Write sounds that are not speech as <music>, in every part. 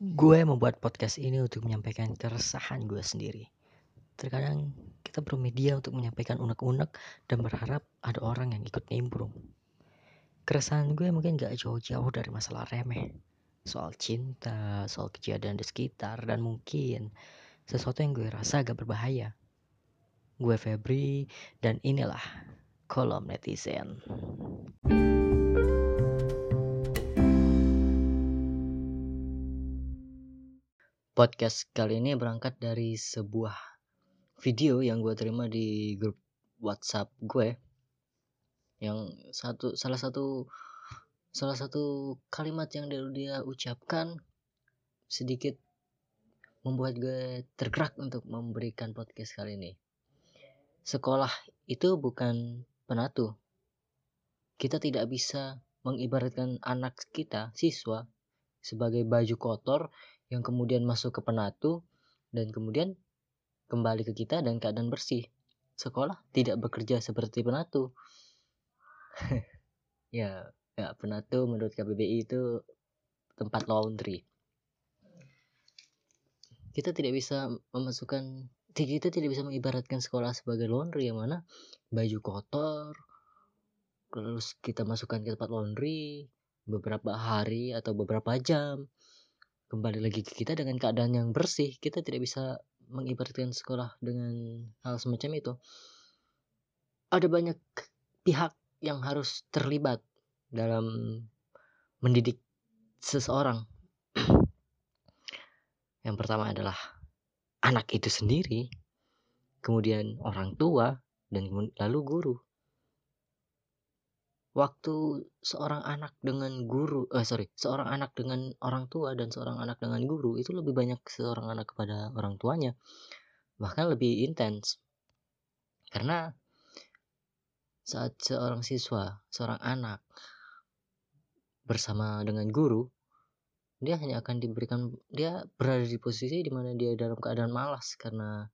Gue membuat podcast ini untuk menyampaikan keresahan gue sendiri. Terkadang kita bermedia untuk menyampaikan unek-unek dan berharap ada orang yang ikut nimbrung. Keresahan gue mungkin gak jauh-jauh dari masalah remeh. Soal cinta, soal kejadian di sekitar, dan mungkin sesuatu yang gue rasa agak berbahaya. Gue Febri, dan inilah kolom netizen. Podcast kali ini berangkat dari sebuah video yang gue terima di grup WhatsApp gue yang satu salah satu salah satu kalimat yang dia, dia ucapkan sedikit membuat gue tergerak untuk memberikan podcast kali ini. Sekolah itu bukan penatu. Kita tidak bisa mengibaratkan anak kita, siswa, sebagai baju kotor yang kemudian masuk ke penatu dan kemudian kembali ke kita dan keadaan bersih. Sekolah tidak bekerja seperti penatu. <laughs> ya, ya penatu menurut KBBI itu tempat laundry. Kita tidak bisa memasukkan kita tidak bisa mengibaratkan sekolah sebagai laundry yang mana baju kotor terus kita masukkan ke tempat laundry beberapa hari atau beberapa jam kembali lagi ke kita dengan keadaan yang bersih kita tidak bisa mengibaratkan sekolah dengan hal semacam itu. Ada banyak pihak yang harus terlibat dalam mendidik seseorang. <clears throat> Yang pertama adalah anak itu sendiri kemudian orang tua dan lalu guru waktu seorang anak dengan guru eh sorry seorang anak dengan orang tua dan seorang anak dengan guru itu lebih banyak seorang anak kepada orang tuanya bahkan lebih intens. Karena saat seorang siswa seorang anak bersama dengan guru dia hanya akan diberikan dia berada di posisi di mana dia dalam keadaan malas karena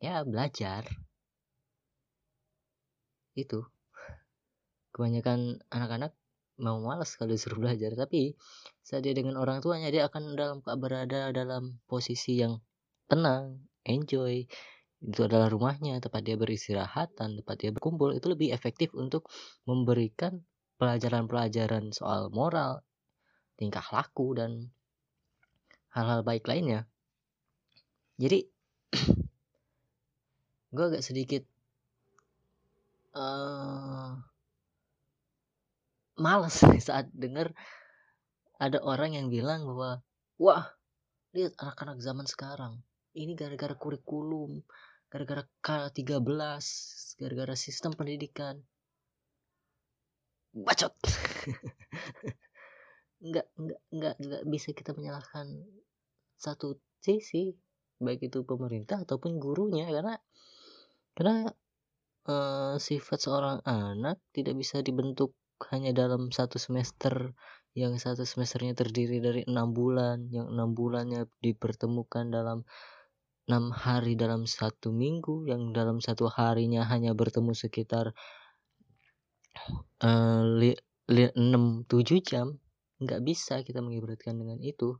ya belajar. Itu kebanyakan anak-anak mau malas kalau disuruh belajar. Tapi saat dia dengan orang tuanya dia akan dalam berada dalam posisi yang tenang enjoy. Itu adalah rumahnya tempat dia beristirahat dan tempat dia berkumpul. Itu lebih efektif untuk memberikan pelajaran-pelajaran soal moral tingkah laku dan hal-hal baik lainnya. Jadi <clears throat> gue agak sedikit uh, males <laughs> saat dengar ada orang yang bilang bahwa wah lihat anak-anak zaman sekarang. Ini gara-gara kurikulum gara-gara K13 gara-gara sistem pendidikan. Bacot. <laughs> Nggak nggak nggak nggak bisa kita menyalahkan satu sisi baik itu pemerintah ataupun gurunya karena karena uh, sifat seorang anak tidak bisa dibentuk hanya dalam satu semester yang satu semesternya terdiri dari enam bulan yang enam bulannya dipertemukan dalam enam hari dalam satu minggu yang dalam satu harinya hanya bertemu sekitar uh, enam tujuh jam. Nggak bisa kita mengibaratkan dengan itu.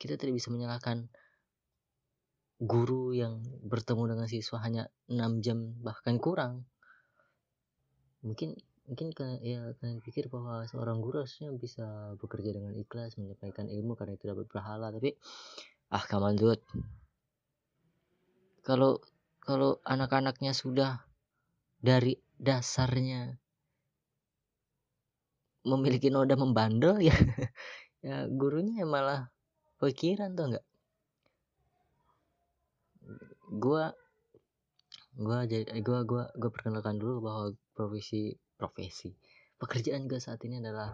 Kita tidak bisa menyalahkan guru yang bertemu dengan siswa hanya enam jam bahkan kurang. Mungkin mungkin ya kalian pikir bahwa seorang guru harusnya bisa bekerja dengan ikhlas menyampaikan ilmu karena itu dapat berhala tapi ah kaman dude. Kalau kalau anak-anaknya sudah dari dasarnya memiliki noda membandel ya <laughs> ya gurunya malah pikiran tuh enggak gua gua jadi gua gua gua perkenalkan dulu bahwa profesi profesi. Pekerjaan gue saat ini adalah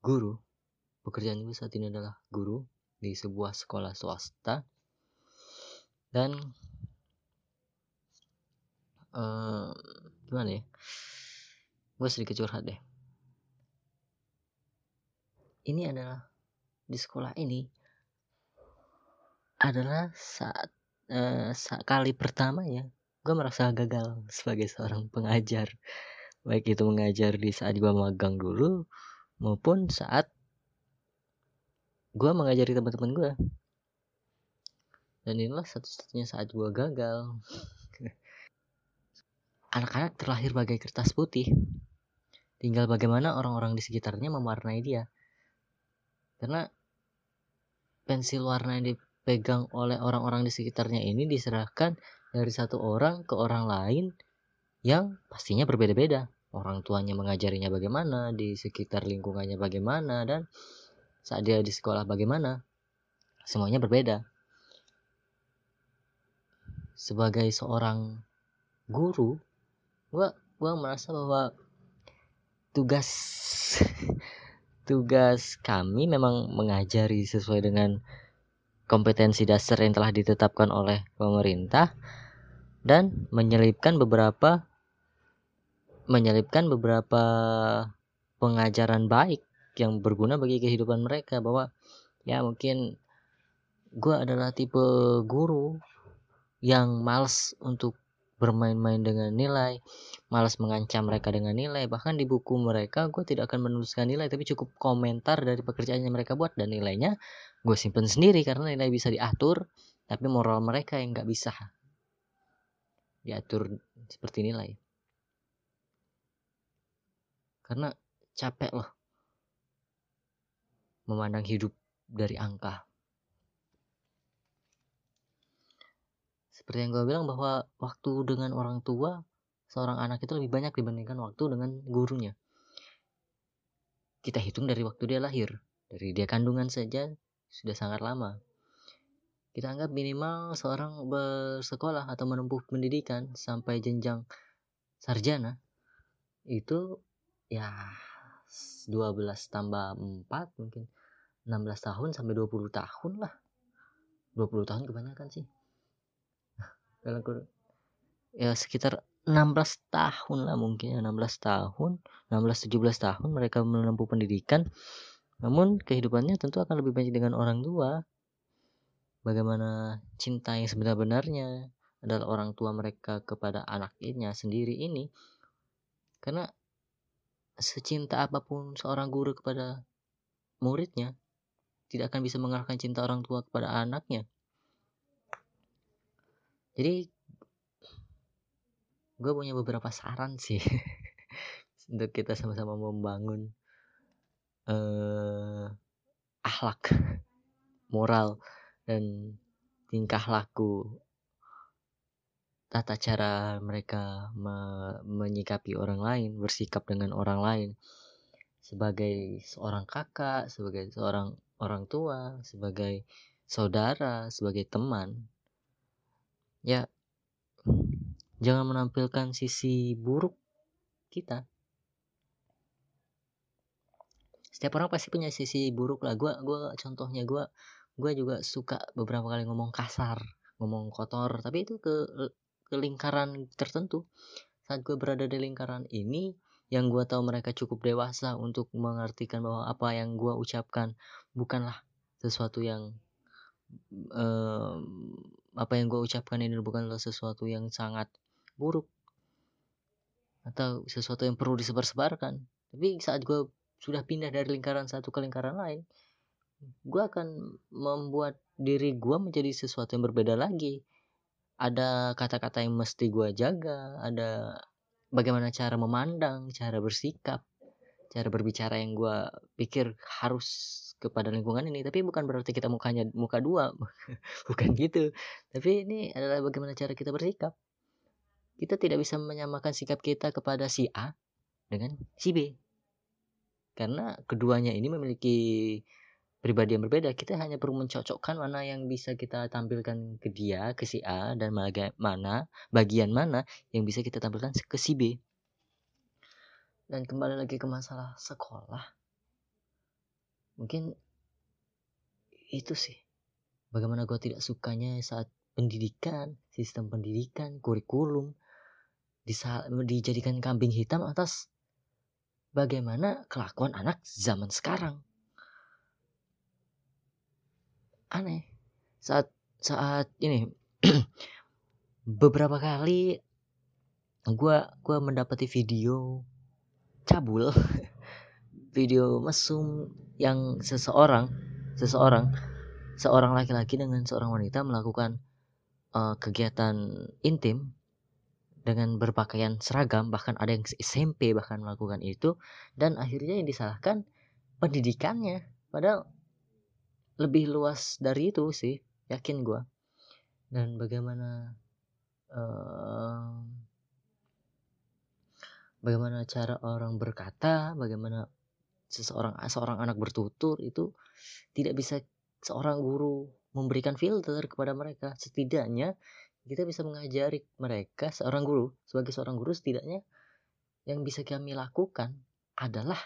guru. Pekerjaan gue saat ini adalah guru di sebuah sekolah swasta. Dan uh, gimana ya? Gue sedikit curhat deh. Ini adalah di sekolah ini adalah saat uh, kali pertama ya gue merasa gagal sebagai seorang pengajar. Baik itu mengajar di saat gue magang dulu maupun saat gue mengajari teman-teman gue dan inilah satu-satunya saat gue gagal. <laughs> Anak-anak terlahir bagai kertas putih. Tinggal bagaimana orang-orang di sekitarnya mewarnai dia. Karena pensil warna yang dipegang oleh orang-orang di sekitarnya ini diserahkan dari satu orang ke orang lain yang pastinya berbeda-beda. Orang tuanya mengajarinya bagaimana di sekitar lingkungannya bagaimana dan saat dia di sekolah bagaimana semuanya berbeda. Sebagai seorang guru gua gua merasa bahwa tugas <laughs> tugas kami memang mengajari sesuai dengan kompetensi dasar yang telah ditetapkan oleh pemerintah dan menyelipkan beberapa menyelipkan beberapa pengajaran baik yang berguna bagi kehidupan mereka. Bahwa ya mungkin gue adalah tipe guru yang males untuk bermain-main dengan nilai, malas mengancam mereka dengan nilai. Bahkan di buku mereka gue tidak akan menuliskan nilai, tapi cukup komentar dari pekerjaan yang mereka buat. Dan nilainya gue simpen sendiri karena nilai bisa diatur, tapi moral mereka yang nggak bisa diatur seperti nilai. Karena capek loh memandang hidup dari angka. Seperti yang gue bilang bahwa waktu dengan orang tua seorang anak itu lebih banyak dibandingkan waktu dengan gurunya. Kita hitung dari waktu dia lahir, dari dia kandungan saja sudah sangat lama. Kita anggap minimal seorang bersekolah atau menempuh pendidikan sampai jenjang sarjana itu ya 12 tambah 4 mungkin 16 tahun sampai 20 tahun lah. 20 tahun kebanyakan sih. Dalam ya sekitar 16 tahun lah mungkin ya 16 tahun 16 17 tahun mereka menempuh pendidikan. Namun kehidupannya tentu akan lebih banyak dengan orang tua bagaimana cinta yang sebenar-benarnya adalah orang tua mereka kepada anaknya sendiri ini karena secinta apa pun seorang guru kepada muridnya tidak akan bisa mengalahkan cinta orang tua kepada anaknya. Jadi gue punya beberapa saran sih <laughs> untuk kita sama-sama membangun uh, akhlak, moral dan tingkah laku tata cara mereka me menyikapi orang lain, bersikap dengan orang lain sebagai seorang kakak, sebagai seorang orang tua, sebagai saudara, sebagai teman. Ya, jangan menampilkan sisi buruk kita. Setiap orang pasti punya sisi buruk lah. Gua gua contohnya gua gua juga suka beberapa kali ngomong kasar, ngomong kotor, tapi itu ke ke lingkaran tertentu. Saat gue berada di lingkaran ini yang gue tahu mereka cukup dewasa untuk mengartikan bahwa apa yang gue ucapkan bukanlah sesuatu yang uh, apa yang gue ucapkan ini bukanlah sesuatu yang sangat buruk atau sesuatu yang perlu disebar-sebarkan. Tapi saat gue sudah pindah dari lingkaran satu ke lingkaran lain gue akan membuat diri gue menjadi sesuatu yang berbeda lagi. Ada kata-kata yang mesti gue jaga ada bagaimana cara memandang cara bersikap cara berbicara yang gue pikir harus kepada lingkungan ini. Tapi bukan berarti kita mukanya muka dua <laughs> bukan gitu. Tapi ini adalah bagaimana cara kita bersikap. Kita tidak bisa menyamakan sikap kita kepada si A dengan si B. Karena keduanya ini memiliki pribadi yang berbeda kita hanya perlu mencocokkan mana yang bisa kita tampilkan ke dia ke si A dan mana bagian mana yang bisa kita tampilkan ke si B. Dan kembali lagi ke masalah sekolah. Mungkin itu sih bagaimana gue tidak sukanya saat pendidikan sistem pendidikan kurikulum dijadikan kambing hitam atas bagaimana kelakuan anak zaman sekarang aneh. Saat saat ini <clears throat> beberapa kali gue gua mendapati video cabul <laughs> video mesum yang seseorang seseorang seorang laki-laki dengan seorang wanita melakukan uh, kegiatan intim dengan berpakaian seragam bahkan ada yang SMP bahkan melakukan itu dan akhirnya yang disalahkan pendidikannya. Padahal lebih luas dari itu sih yakin gue dan bagaimana uh, bagaimana cara orang berkata bagaimana seseorang seorang anak bertutur itu tidak bisa seorang guru memberikan filter kepada mereka. Setidaknya kita bisa mengajari mereka seorang guru sebagai seorang guru setidaknya yang bisa kami lakukan adalah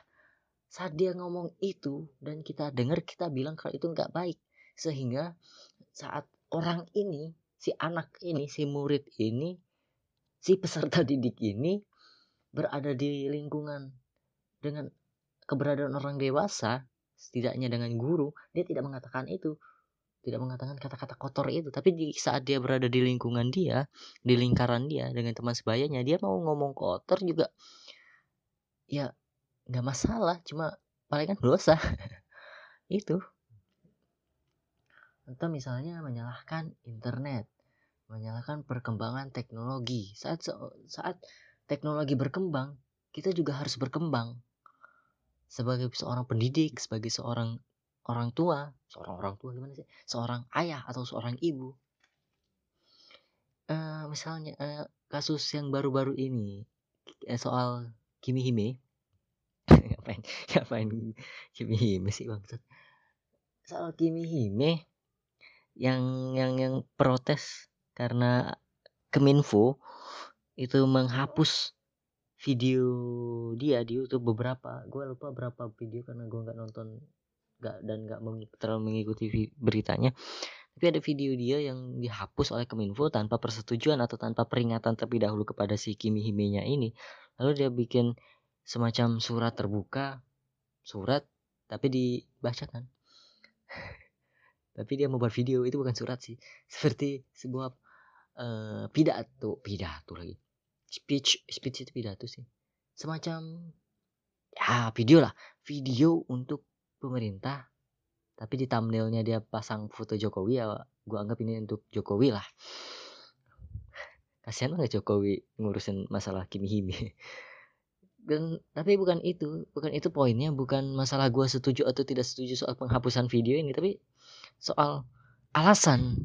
saat dia ngomong itu dan kita dengar kita bilang kalau itu nggak baik sehingga saat orang ini si anak ini si murid ini si peserta didik ini berada di lingkungan dengan keberadaan orang dewasa, setidaknya dengan guru, dia tidak mengatakan itu. Tidak mengatakan kata-kata kotor itu. Tapi di saat dia berada di lingkungan dia, di lingkaran dia, dengan teman sebayanya, dia mau ngomong kotor juga, ya nggak masalah. Cuma paling kan dosa. <laughs> itu. Atau misalnya menyalahkan internet, menyalahkan perkembangan teknologi. Saat saat teknologi berkembang, kita juga harus berkembang sebagai seorang pendidik, sebagai seorang orang tua, seorang orang tua gimana sih? Seorang ayah atau seorang ibu. Uh, misalnya uh, kasus yang baru-baru ini uh, soal Kimi Hime. Ngapain? Ngapain <laughs> Kimi Hime sih bang? Soal Kimi yang yang yang protes karena Keminfo itu menghapus video dia di YouTube beberapa gue lupa berapa video karena gue nggak nonton nggak dan nggak terlalu mengikuti beritanya tapi ada video dia yang dihapus oleh Keminfo tanpa persetujuan atau tanpa peringatan terlebih dahulu kepada si Kimi Himenya ini lalu dia bikin semacam surat terbuka surat tapi dibacakan <laughs> tapi dia membuat video itu bukan surat sih. <laughs> Seperti sebuah uh, pidato pidato lagi. Speech speech itu pidato sih. Semacam ya video lah. Video untuk pemerintah tapi di thumbnailnya dia pasang foto Jokowi ya gue anggap ini untuk Jokowi lah. <laughs> Kasihan banget Jokowi ngurusin masalah Kimi Hime dan tapi bukan itu bukan itu poinnya bukan masalah gue setuju atau tidak setuju soal penghapusan video ini tapi soal alasan.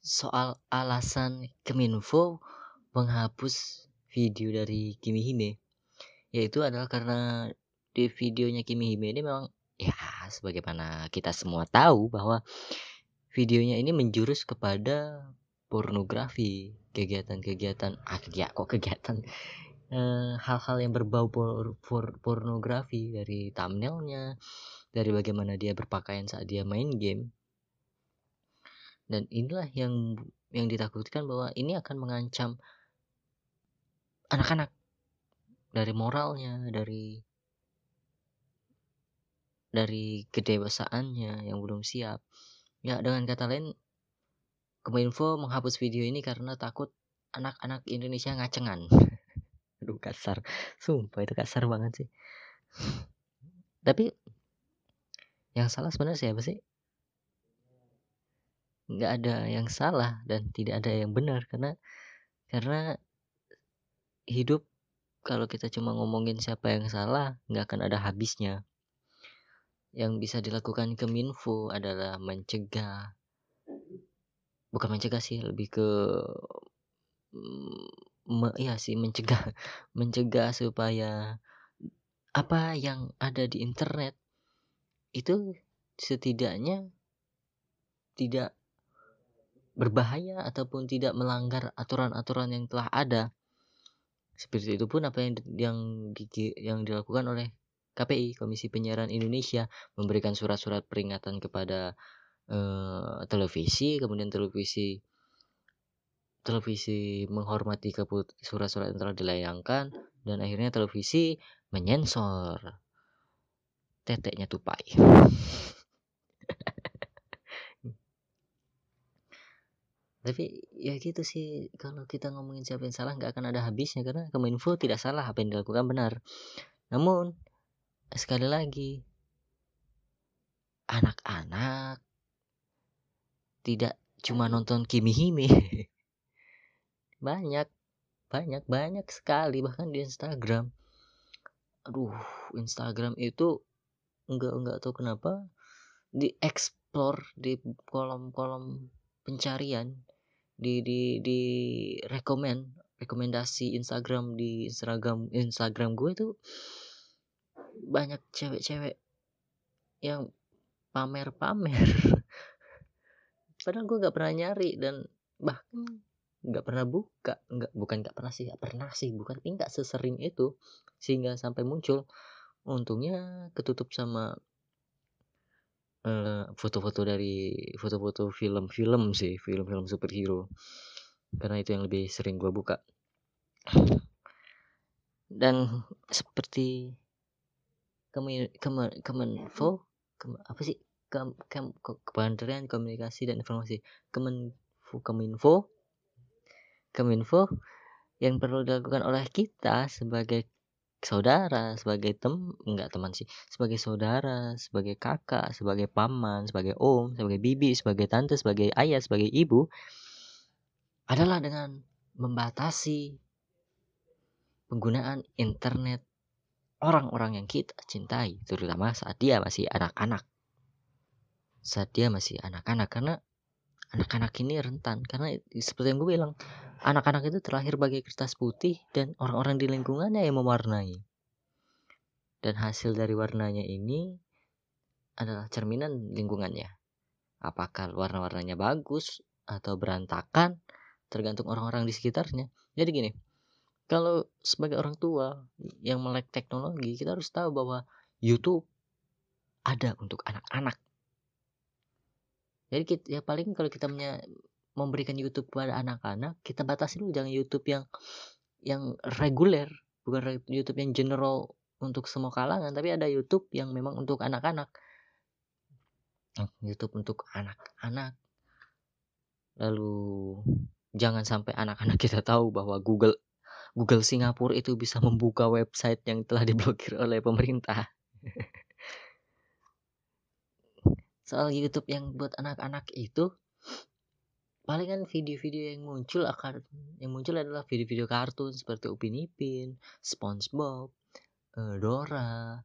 Soal alasan Keminfo menghapus video dari Kimi Hime yaitu adalah karena di videonya Kimi Hime ini memang ya sebagaimana kita semua tahu bahwa videonya ini menjurus kepada pornografi kegiatan-kegiatan ah ya kok kegiatan? Eh, hal-hal yang berbau por, por, pornografi dari thumbnailnya dari bagaimana dia berpakaian saat dia main game. Dan inilah yang yang ditakutkan bahwa ini akan mengancam anak-anak. Dari moralnya dari dari kedewasaannya yang belum siap. Ya dengan kata lain Kominfo menghapus video ini karena takut anak-anak Indonesia ngacengan. <laughs> Aduh kasar. Sumpah itu kasar banget sih. Tapi yang salah sebenarnya siapa sih? Nggak ada yang salah dan tidak ada yang benar karena karena hidup kalau kita cuma ngomongin siapa yang salah nggak akan ada habisnya. Yang bisa dilakukan Keminfo adalah mencegah bukan mencegah sih lebih ke mm, me, ya sih mencegah <laughs> mencegah supaya apa yang ada di internet itu setidaknya tidak berbahaya ataupun tidak melanggar aturan-aturan yang telah ada. Seperti itu pun apa yang yang yang dilakukan oleh KPI Komisi Penyiaran Indonesia memberikan surat-surat peringatan kepada uh, televisi, kemudian televisi televisi menghormati surat-surat yang telah dilayangkan dan akhirnya televisi menyensor teteknya tupai. <laughs> tapi ya gitu sih kalau kita ngomongin siapa yang salah nggak akan ada habisnya karena Kominfo tidak salah apa yang dilakukan benar namun sekali lagi anak-anak tidak cuma nonton Kimi Hime. <laughs> Banyak banyak banyak sekali bahkan di Instagram. Aduh Instagram itu enggak enggak tahu kenapa di explore di kolom-kolom pencarian di di di rekomend rekomendasi Instagram di Instagram Instagram gue tuh banyak cewek-cewek yang pamer-pamer <laughs> padahal gue gak pernah nyari dan bahkan nggak pernah buka nggak bukan nggak pernah sih nggak pernah sih bukan tingkat sesering itu sehingga sampai muncul untungnya ketutup sama foto foto-foto dari foto-foto film-film sih film-film superhero karena itu yang lebih sering gue buka. Dan seperti kemen kemen kemenfo kem, apa sih kem, kementerian komunikasi dan informasi kemenfo keminfo yang perlu dilakukan oleh kita sebagai saudara, sebagai tem enggak teman sih, sebagai saudara, sebagai kakak, sebagai paman, sebagai om, sebagai bibi, sebagai tante, sebagai ayah, sebagai ibu adalah dengan membatasi penggunaan internet orang-orang yang kita cintai, terutama saat dia masih anak-anak. Saat dia masih anak-anak karena anak-anak ini rentan. Karena seperti yang gue bilang anak-anak itu terlahir bagi kertas putih dan orang-orang di lingkungannya yang mewarnai. Dan hasil dari warnanya ini adalah cerminan lingkungannya. Apakah warna-warnanya bagus atau berantakan tergantung orang-orang di sekitarnya. Jadi gini kalau sebagai orang tua yang melek teknologi kita harus tahu bahwa YouTube ada untuk anak-anak jadi kita, ya paling kalau kita memberikan YouTube kepada anak-anak kita batasi dulu jangan YouTube yang yang reguler bukan YouTube yang general untuk semua kalangan tapi ada YouTube yang memang untuk anak-anak. YouTube untuk anak-anak. Lalu jangan sampai anak-anak kita tahu bahwa Google Google Singapura itu bisa membuka website yang telah diblokir oleh pemerintah <laughs> soal YouTube yang buat anak-anak itu paling kan video-video yang muncul akan yang muncul adalah video-video kartun seperti Upin Ipin, SpongeBob, uh, Dora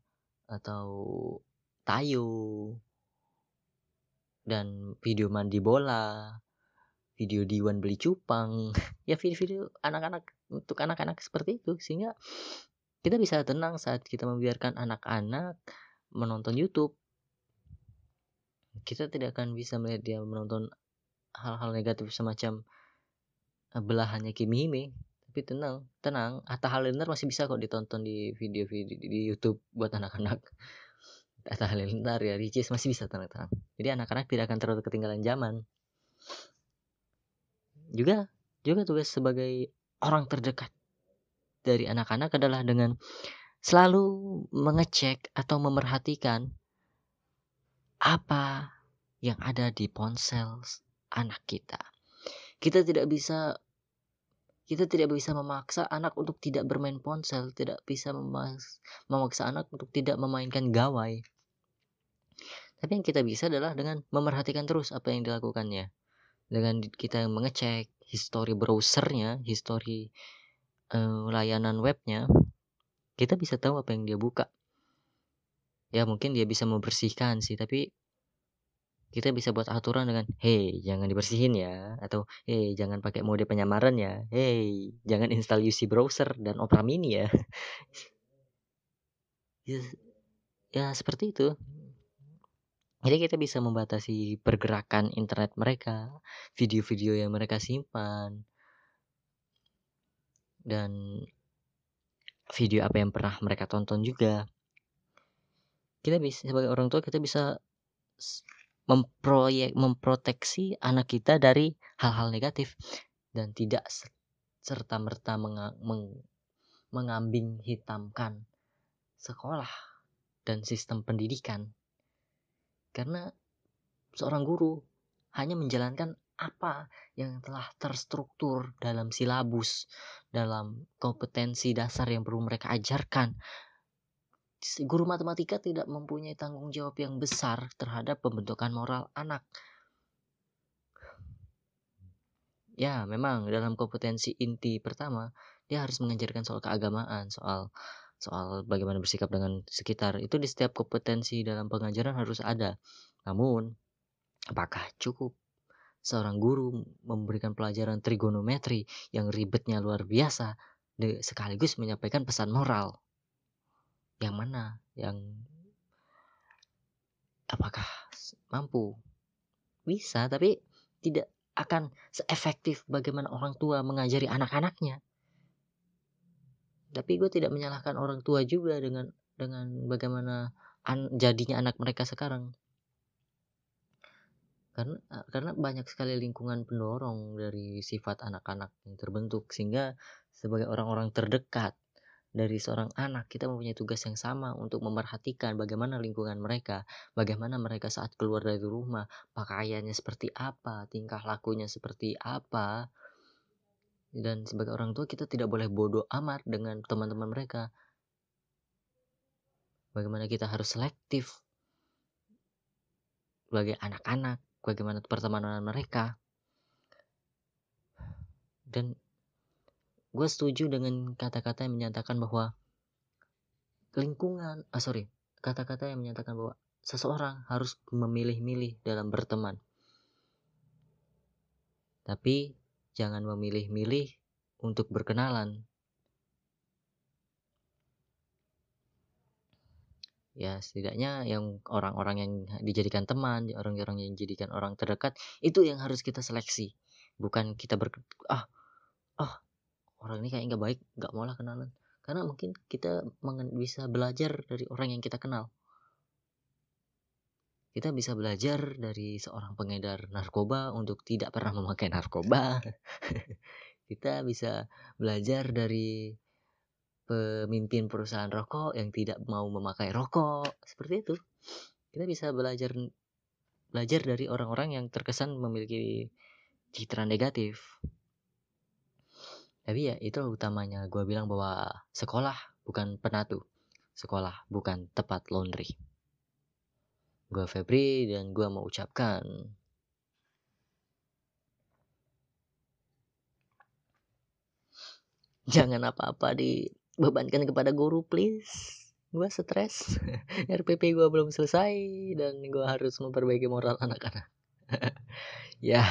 atau Tayo dan video mandi bola, video Diwan beli cupang, <laughs> ya video-video anak-anak untuk anak-anak seperti itu sehingga kita bisa tenang saat kita membiarkan anak-anak menonton YouTube kita tidak akan bisa melihat dia menonton hal-hal negatif semacam eh, belahannya Kimi Hime tapi tenang tenang. Atta Halilintar masih bisa kok ditonton di video-video di YouTube buat anak-anak. <laughs> Atta Halilintar ya Ricis masih bisa tenang-tenang. Jadi anak-anak tidak akan terlalu ketinggalan zaman. Juga juga tugas sebagai orang terdekat dari anak-anak adalah dengan selalu mengecek atau memerhatikan apa yang ada di ponsel anak kita. Kita tidak bisa kita tidak bisa memaksa anak untuk tidak bermain ponsel, tidak bisa memaksa anak untuk tidak memainkan gawai. Tapi yang kita bisa adalah dengan memerhatikan terus apa yang dilakukannya. Dengan kita mengecek histori browsernya, histori uh, layanan webnya, kita bisa tahu apa yang dia buka. Ya mungkin dia bisa membersihkan sih, tapi kita bisa buat aturan dengan hey jangan dibersihin ya atau hey jangan pakai mode penyamaran ya hey jangan install UC browser dan Opera Mini ya. <laughs> Ya, ya seperti itu. Jadi kita bisa membatasi pergerakan internet mereka video-video yang mereka simpan dan video apa yang pernah mereka tonton juga kita bisa sebagai orang tua kita bisa memproyek memproteksi anak kita dari hal-hal negatif. Dan tidak serta merta meng, mengambing hitamkan sekolah dan sistem pendidikan. Karena seorang guru hanya menjalankan apa yang telah terstruktur dalam silabus dalam kompetensi dasar yang perlu mereka ajarkan guru matematika tidak mempunyai tanggung jawab yang besar terhadap pembentukan moral anak. Ya, memang dalam kompetensi inti pertama dia harus mengajarkan soal keagamaan, soal soal bagaimana bersikap dengan sekitar. Itu di setiap kompetensi dalam pengajaran harus ada. Namun, apakah cukup seorang guru memberikan pelajaran trigonometri yang ribetnya luar biasa sekaligus menyampaikan pesan moral? Yang mana? Yang apakah mampu? Bisa, tapi tidak akan seefektif bagaimana orang tua mengajari anak-anaknya. Tapi gue tidak menyalahkan orang tua juga dengan dengan bagaimana an, jadinya anak mereka sekarang. Karena karena banyak sekali lingkungan pendorong dari sifat anak-anak yang terbentuk sehingga sebagai orang-orang terdekat dari seorang anak kita mempunyai tugas yang sama untuk memerhatikan bagaimana lingkungan mereka, bagaimana mereka saat keluar dari rumah, pakaiannya seperti apa, tingkah lakunya seperti apa. Dan sebagai orang tua kita tidak boleh bodoh amat dengan teman-teman mereka. Bagaimana kita harus selektif sebagai anak-anak, bagaimana pertemanan mereka. Dan gue setuju dengan kata-kata yang menyatakan bahwa lingkungan ah sorry kata-kata yang menyatakan bahwa seseorang harus memilih-milih dalam berteman. Tapi jangan memilih-milih untuk berkenalan. Ya setidaknya yang orang-orang yang dijadikan teman orang-orang yang dijadikan orang terdekat itu yang harus kita seleksi. Bukan kita ber ah orang ini kayak nggak baik nggak mau lah kenalan. Karena mungkin kita bisa belajar dari orang yang kita kenal. Kita bisa belajar dari seorang pengedar narkoba untuk tidak pernah memakai narkoba. <laughs> Kita bisa belajar dari pemimpin perusahaan rokok yang tidak mau memakai rokok. Seperti itu. Kita bisa belajar belajar dari orang-orang yang terkesan memiliki citra negatif tapi ya itu utamanya gue bilang bahwa sekolah bukan penatu. Sekolah bukan tempat laundry. Gue Febri dan gue mau ucapkan. Jangan apa-apa dibebankan kepada guru please. Gue stres. <laughs> RPP gue belum selesai dan gue harus memperbaiki moral anak-anak. <laughs> Ya